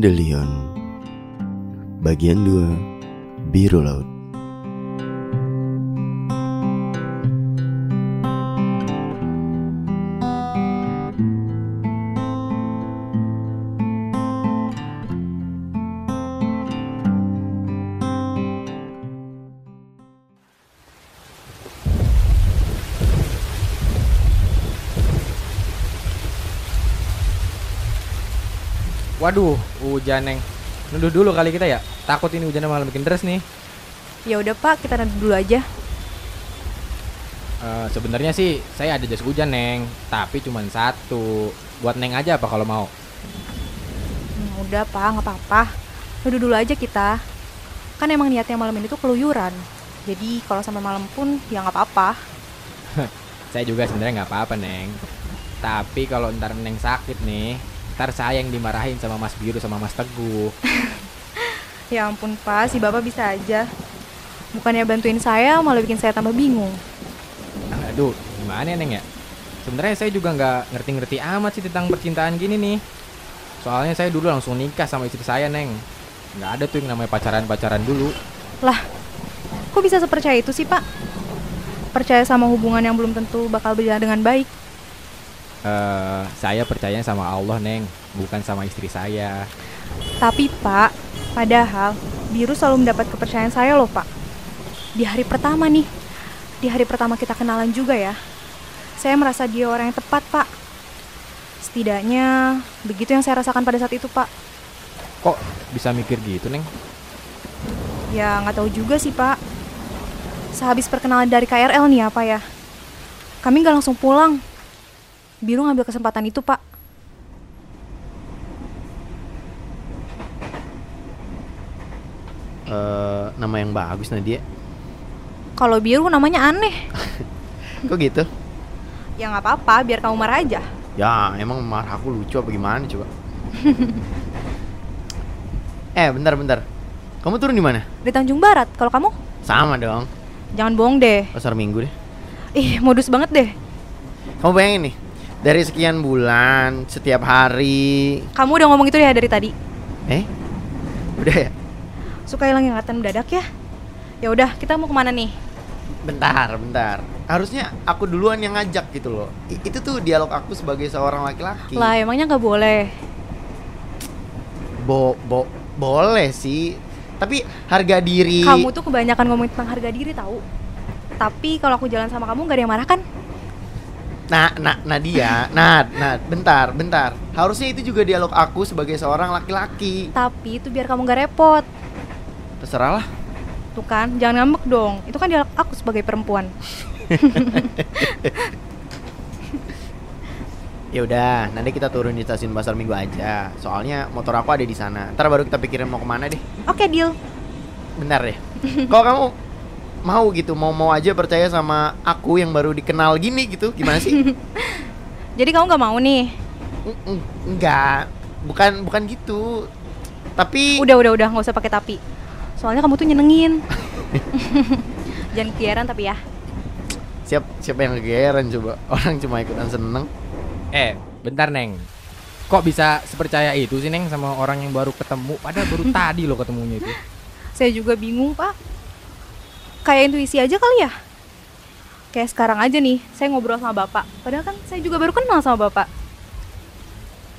Dandelion Bagian 2 Biru Laut Waduh, hujan neng. Nunduh dulu kali kita ya. Takut ini hujannya malah bikin deras nih. Ya udah Pak, kita nanti dulu aja. Eh, Sebenarnya sih saya ada jas hujan neng, tapi cuma satu. Buat neng aja apa kalau mau. Hmm, udah Pak, nggak apa-apa. Duduk dulu aja kita. Kan emang niatnya malam ini tuh keluyuran. Jadi kalau sampai malam pun ya nggak apa-apa. Saya juga sebenarnya nggak apa-apa neng. Tapi kalau ntar neng sakit nih, ntar saya yang dimarahin sama Mas Biru sama Mas Teguh. Ya ampun Pak, si Bapak bisa aja. Bukannya bantuin saya, malah bikin saya tambah bingung. Aduh, gimana ya neng ya? Sebenarnya saya juga nggak ngerti-ngerti amat sih tentang percintaan gini nih. Soalnya saya dulu langsung nikah sama istri saya neng. Nggak ada tuh yang namanya pacaran-pacaran dulu. Lah, kok bisa sepercaya itu sih Pak? Percaya sama hubungan yang belum tentu bakal berjalan dengan baik. Eh saya percaya sama Allah neng, bukan sama istri saya. Tapi Pak, padahal Biru selalu mendapat kepercayaan saya loh Pak. Di hari pertama nih, di hari pertama kita kenalan juga ya. Saya merasa dia orang yang tepat Pak. Setidaknya begitu yang saya rasakan pada saat itu Pak. Kok bisa mikir gitu neng? Ya nggak tahu juga sih Pak. Sehabis perkenalan dari KRL nih apa ya? Kami nggak langsung pulang. Biru ngambil kesempatan itu Pak. Eh, Nama yang bagus Nadia Kalau Biru namanya aneh. Kok gitu? Ya nggak apa-apa, biar kamu marah aja. Ya emang marah aku lucu apa gimana coba Eh bentar bentar Kamu turun di mana? Di Tanjung Barat. Kalau kamu, Sama dong jangan bohong deh. Pasar minggu deh Ih, modus banget deh. Kamu bayangin nih Dari sekian bulan Setiap hari Kamu udah ngomong itu ya dari tadi. Eh? Udah ya? Suka hilang ingatan mendadak ya? Ya udah, kita mau ke mana nih? Bentar, bentar. Harusnya aku duluan yang ngajak gitu loh. I- itu tuh dialog aku sebagai seorang laki-laki. Lah, emangnya nggak boleh. Bo, bo, boleh sih. Tapi harga diri. Kamu tuh kebanyakan ngomongin tentang harga diri tahu. Tapi kalau aku jalan sama kamu nggak ada yang marah kan? Nah, nah, Nadia, nah, nah, bentar, bentar. Harusnya itu juga dialog aku sebagai seorang laki-laki. Tapi itu biar kamu nggak repot. Terserah lah. Tuh kan, jangan ngambek dong. Itu kan dialog aku sebagai perempuan. Ya udah, nanti kita turun di stasiun Pasar Minggu aja. Soalnya motor aku ada di sana. Ntar baru kita pikirin mau ke mana deh. Oke, deal. Bentar deh. Kalau kamu mau gitu, mau mau aja percaya sama aku yang baru dikenal gini gitu, gimana sih? Jadi kamu nggak mau nih? Enggak, bukan bukan gitu. Tapi Udah, udah, udah, nggak usah pakai tapi. Soalnya kamu tuh nyenengin. jangan kegiatan tapi ya. siap siapa yang kegeeran coba? Orang cuma ikutan seneng. Eh, bentar neng. Kok bisa sepercaya itu sih neng sama orang yang baru ketemu? Padahal baru tadi loh ketemunya itu. Saya juga bingung, Pak. Kayak intuisi aja kali ya? Kayak sekarang aja nih, saya ngobrol sama Bapak. Padahal kan saya juga baru kenal sama Bapak.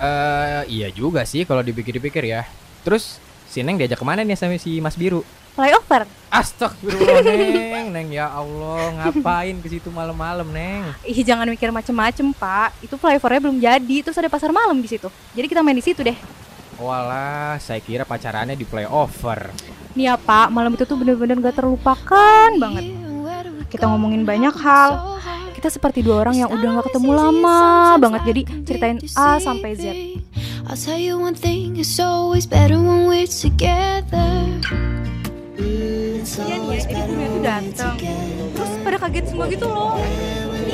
Eh, iya juga sih kalau dipikir-pikir ya. Terus si neng diajak ke mana nih sama si Mas Biru? Flyover. Astagfirullah neng, neng ya Allah ngapain ke situ malam-malam neng? Ih, jangan mikir macem-macem, Pak. Itu flyovernya belum jadi, terus ada pasar malam di situ. Jadi kita main di situ deh. Walah, saya kira pacarannya di playover. Nih ya, Pak, malam itu tuh bener-bener gak terlupakan banget. Kita ngomongin banyak hal. Kita seperti dua orang yang udah gak ketemu lama banget. Jadi ceritain A sampai Z. I'll tell you one thing, it's always better when we're together. Iya nih ya, jadi gurunya tuh datang. Terus pada kaget semua gitu loh.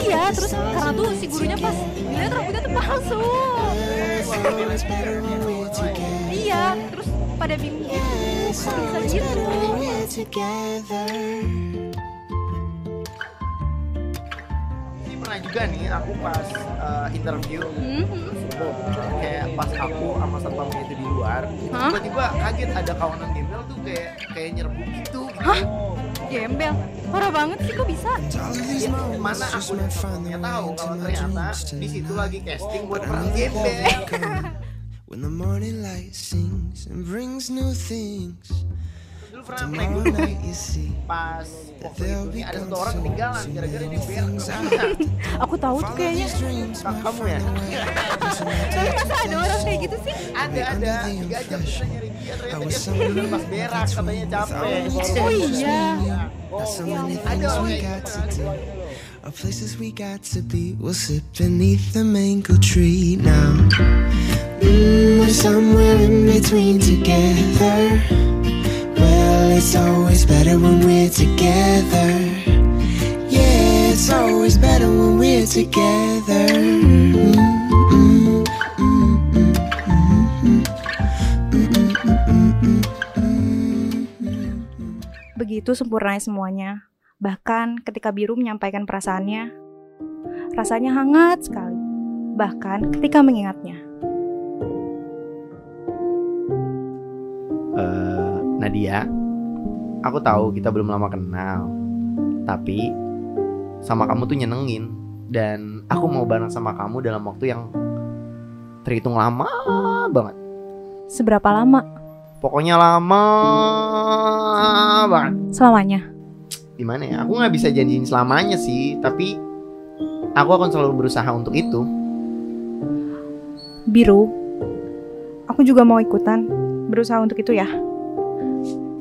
Iya, terus karena tuh si gurunya pas ngeliat rambutnya tuh palsu. Iya, terus pada bingung gitu. Kok bisa gitu? together. pernah juga nih aku pas eh, interview Mhm. kayak pas aku sama satpamnya itu di luar Hah? tiba-tiba kaget ada kawanan gembel tuh kayak kayak nyerbu gitu gitu Hah? Gembel. Parah banget sih kok bisa? Ya, mana aku satpamnya tahu kalau ternyata di situ lagi casting buat perang gembel When the morning light sings and brings new things. dulu pernah naik Tomorrow gunung night you see pas waktu itu nih ada satu orang ketinggalan gara-gara dia berak ah, Aku tahu tuh kayaknya. dreams. Ka- kamu ya Tapi masa ada orang kayak gitu sih? ada ada tiga jam kita nyari dia ternyata dia tidur pas berak katanya capek Oh iya. There's so many ada things orang we kayak got gitu to do. Or places we got to be. We'll sit beneath the mango tree now. We're somewhere in between together. Well, it's always better when we're together. Yeah, it's always better when we're together. Begitu sempurnanya semuanya. Bahkan ketika Biru menyampaikan perasaannya, rasanya hangat sekali. Bahkan ketika mengingatnya. Eh, Nadia, aku tahu kita belum lama kenal, tapi sama kamu tuh nyenengin dan aku mau bareng sama kamu dalam waktu yang terhitung lama banget. Seberapa lama? Pokoknya lama banget. Selamanya. Gimana ya? Aku nggak bisa janjiin selamanya sih, tapi aku akan selalu berusaha untuk itu. Biru, aku juga mau ikutan berusaha untuk itu ya.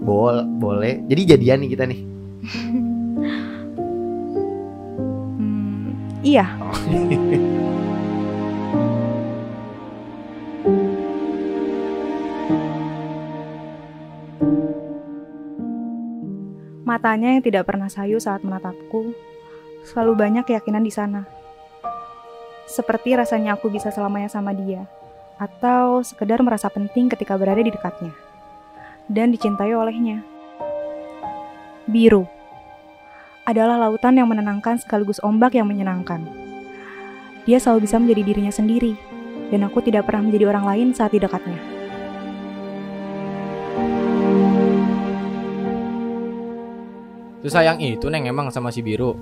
Bol, boleh. Jadi jadian nih kita nih. Hmm, iya, Oh. matanya yang tidak pernah sayu saat menatapku, selalu banyak keyakinan di sana. Seperti rasanya aku bisa selamanya sama dia, atau sekedar merasa penting ketika berada di dekatnya, dan dicintai olehnya. Biru adalah lautan yang menenangkan sekaligus ombak yang menyenangkan. Dia selalu bisa menjadi dirinya sendiri, dan aku tidak pernah menjadi orang lain saat di dekatnya. Tuh sayang itu neng emang sama si biru.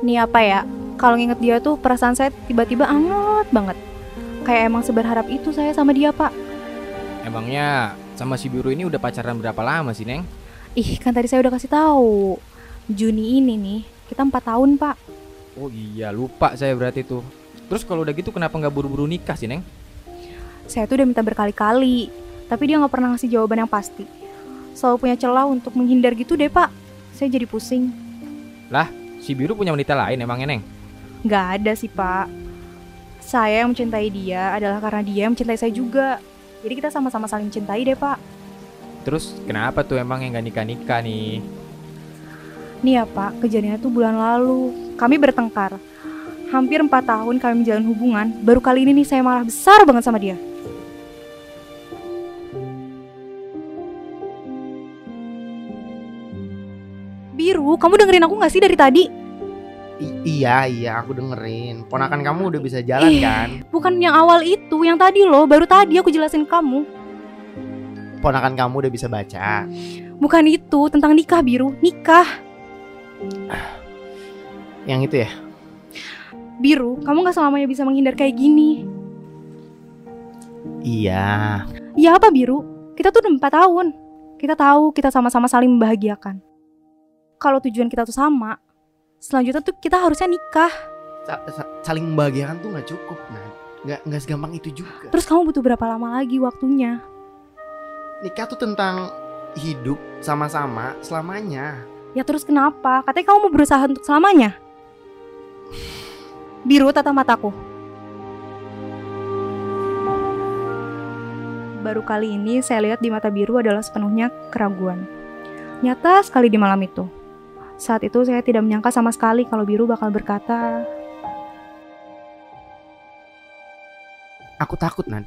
Nih apa ya, kalau nginget dia tuh perasaan saya tiba-tiba anget banget. Kayak emang seberharap itu saya sama dia, Pak. Emangnya sama si biru ini udah pacaran berapa lama sih neng? Ih, kan tadi saya udah kasih tahu. Juni ini nih, kita empat tahun, Pak. Oh iya lupa saya berarti tuh. Terus kalau udah gitu kenapa nggak buru-buru nikah sih neng? Saya tuh udah minta berkali-kali, tapi dia nggak pernah ngasih jawaban yang pasti. Selalu punya celah untuk menghindar gitu deh, Pak. Saya jadi pusing. Si biru punya wanita lain emangnya neng? Nggak ada sih, Pak. Saya yang mencintai dia adalah karena dia yang mencintai saya juga. Jadi kita sama-sama saling mencintai deh, Pak. Terus kenapa tuh emang yang nggak nikah-nikah nih? Nih ya Pak, kejadiannya tuh bulan lalu. Kami bertengkar. Hampir 4 tahun kami menjalin hubungan, baru kali ini nih saya malah besar banget sama dia. Biru, kamu dengerin aku gak sih dari tadi? I- iya, iya, aku dengerin. Ponakan kamu udah bisa jalan Ih. kan? Bukan yang awal itu, yang tadi loh, baru tadi aku jelasin ke kamu. Ponakan kamu udah bisa baca. Bukan itu, tentang nikah Biru, nikah. Yang itu ya? Biru, kamu gak selamanya bisa menghindar kayak gini. Iya. Ya apa Biru? Kita tuh udah 4 tahun. Kita tahu kita sama-sama saling membahagiakan. Kalau tujuan kita tuh sama, selanjutnya tuh kita harusnya nikah. Sa- sa- saling membahagiakan tuh nggak cukup, nah. Nggak nggak segampang itu juga. Terus kamu butuh berapa lama lagi waktunya? Nikah tuh tentang hidup sama-sama selamanya. Ya terus kenapa? Katanya kamu mau berusaha untuk selamanya. Biru tatap mataku. Baru kali ini saya lihat di mata biru adalah sepenuhnya keraguan. Nyata sekali di malam itu. Saat itu saya tidak menyangka sama sekali kalau biru bakal berkata, Aku takut, Nan.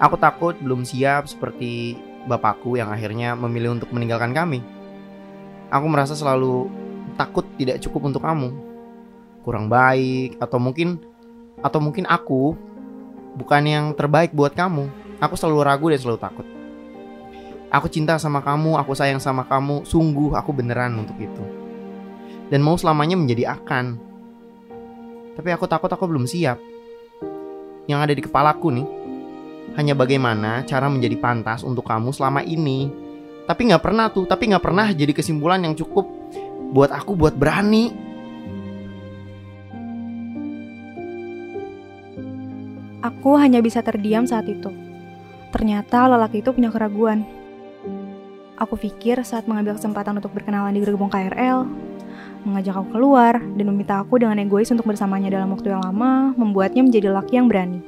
Aku takut belum siap seperti bapakku yang akhirnya memilih untuk meninggalkan kami. Aku merasa selalu takut tidak cukup untuk kamu. Kurang baik atau mungkin atau mungkin aku bukan yang terbaik buat kamu. Aku selalu ragu dan selalu takut. Aku cinta sama kamu, aku sayang sama kamu, sungguh aku beneran untuk itu. Dan mau selamanya menjadi akan. Tapi aku takut aku belum siap. Yang ada di kepalaku nih, hanya bagaimana cara menjadi pantas untuk kamu selama ini. Tapi nggak pernah tuh, tapi nggak pernah jadi kesimpulan yang cukup buat aku buat berani. Aku hanya bisa terdiam saat itu. Ternyata lelaki itu punya keraguan. Aku pikir saat mengambil kesempatan untuk berkenalan di gerbong KRL, mengajak aku keluar, dan meminta aku dengan egois untuk bersamanya dalam waktu yang lama, membuatnya menjadi laki yang berani.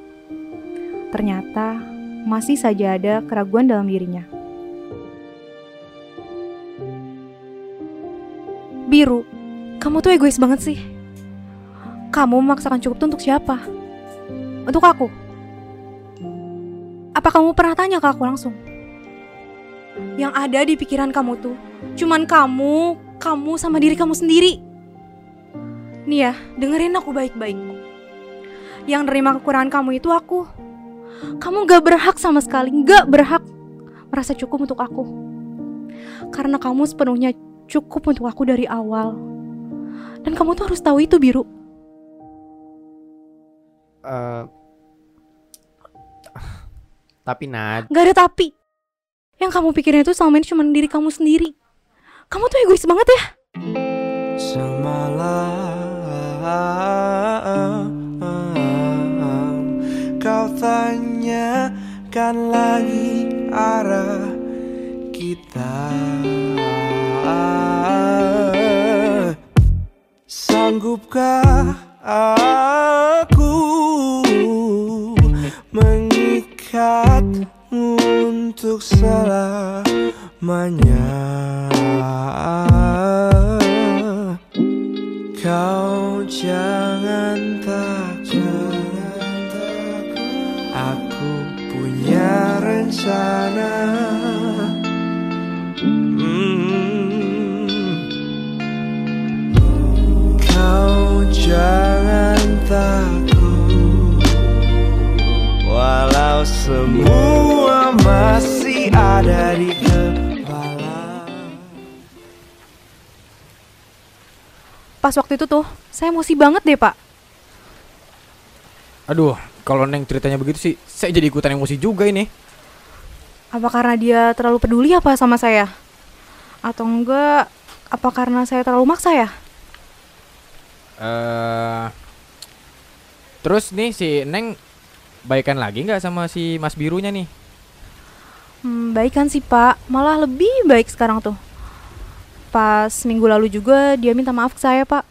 Ternyata, masih saja ada keraguan dalam dirinya. Biru, kamu tuh egois banget sih. Kamu memaksakan cukup tuh untuk siapa? Untuk aku? Apa kamu pernah tanya ke aku langsung? Yang ada di pikiran kamu tuh cuman kamu, kamu sama diri kamu sendiri. Nih ya, dengerin aku baik-baik. Yang nerima kekurangan kamu itu aku. Kamu gak berhak sama sekali, gak berhak merasa cukup untuk aku. Karena kamu sepenuhnya cukup untuk aku dari awal. Dan kamu tuh harus tahu itu, Biru. Eh, tapi Nad, Gak ada tapi. Yang kamu pikirin itu selama ini cuma diri kamu sendiri. Kamu tuh egois banget ya. Semalam kau tanyakan lagi arah kita semua masih ada di kepala Pas waktu itu tuh, saya emosi banget deh, Pak. Aduh, kalau Neng ceritanya begitu sih, saya jadi ikutan emosi juga ini. Apa karena dia terlalu peduli apa sama saya? Atau enggak, apa karena saya terlalu maksa ya? eh Terus nih si Neng baikan lagi nggak sama si Mas Birunya nih? Hmm, baik kan sih, Pak. Malah lebih baik sekarang tuh. Pas minggu lalu juga dia minta maaf ke saya, Pak.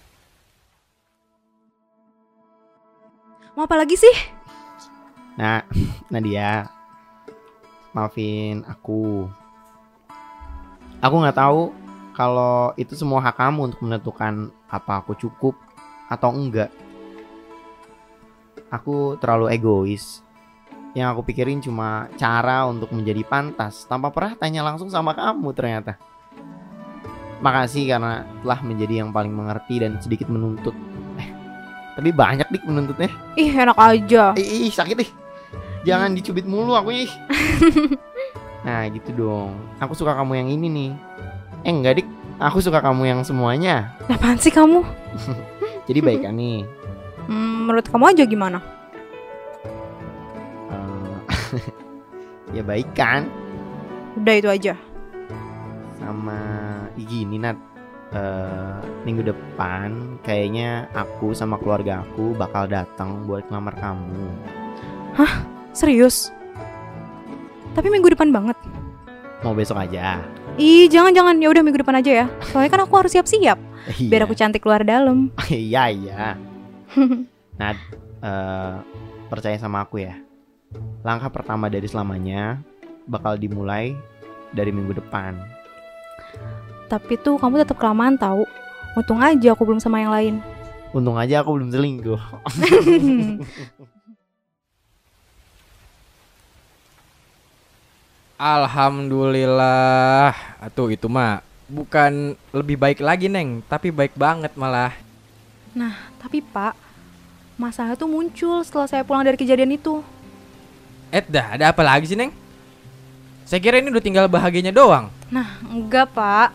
Mau apa lagi sih? nah Nadia, maafin aku. Aku nggak tahu kalau itu semua hak kamu untuk menentukan apa aku cukup atau enggak. Aku terlalu egois. Yang aku pikirin cuma cara untuk menjadi pantas tanpa pernah tanya langsung sama kamu ternyata. Makasih karena telah menjadi yang paling mengerti dan sedikit menuntut. Eh, tapi banyak dik menuntutnya. Ih, enak aja. Ih, ih, sakit ih. Jangan dicubit mulu aku ih. nah, gitu dong. Aku suka kamu yang ini nih. Eh, enggak dik. Aku suka kamu yang semuanya. Apaan sih kamu? Jadi baik kan nih. Hmm, menurut kamu aja gimana? Eh, ya baik kan Udah itu aja. sama gini Nat. Eh, minggu depan kayaknya aku sama keluarga aku bakal datang buat ngelamar kamu. Serius? Tapi minggu depan banget. Mau besok aja. Ih, jangan-jangan. Ya udah minggu depan aja ya. Soalnya kan aku harus siap-siap. Biar aku cantik keluar dalam. Iya iya. Nah, eh, percaya sama aku ya. Langkah pertama dari selamanya bakal dimulai dari minggu depan. Tapi tuh kamu tetap kelamaan tahu. Untung aja aku belum sama yang lain. Untung aja aku belum selingkuh. Alhamdulillah. Atuh itu mah bukan lebih baik lagi neng, tapi baik banget malah. Nah, tapi Pak, masalah tuh muncul setelah saya pulang dari kejadian itu. Eh dah, ada apa lagi sih neng? Saya kira ini udah tinggal bahagianya doang. Nah, enggak Pak.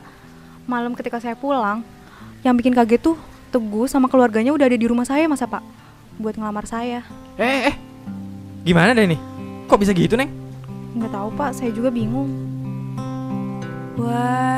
Malam ketika saya pulang, yang bikin kaget tuh Teguh sama keluarganya udah ada di rumah saya masa Pak. Buat ngelamar saya. Eh, eh, gimana deh nih? Kok bisa gitu neng? Nggak tahu Pak, saya juga bingung. Why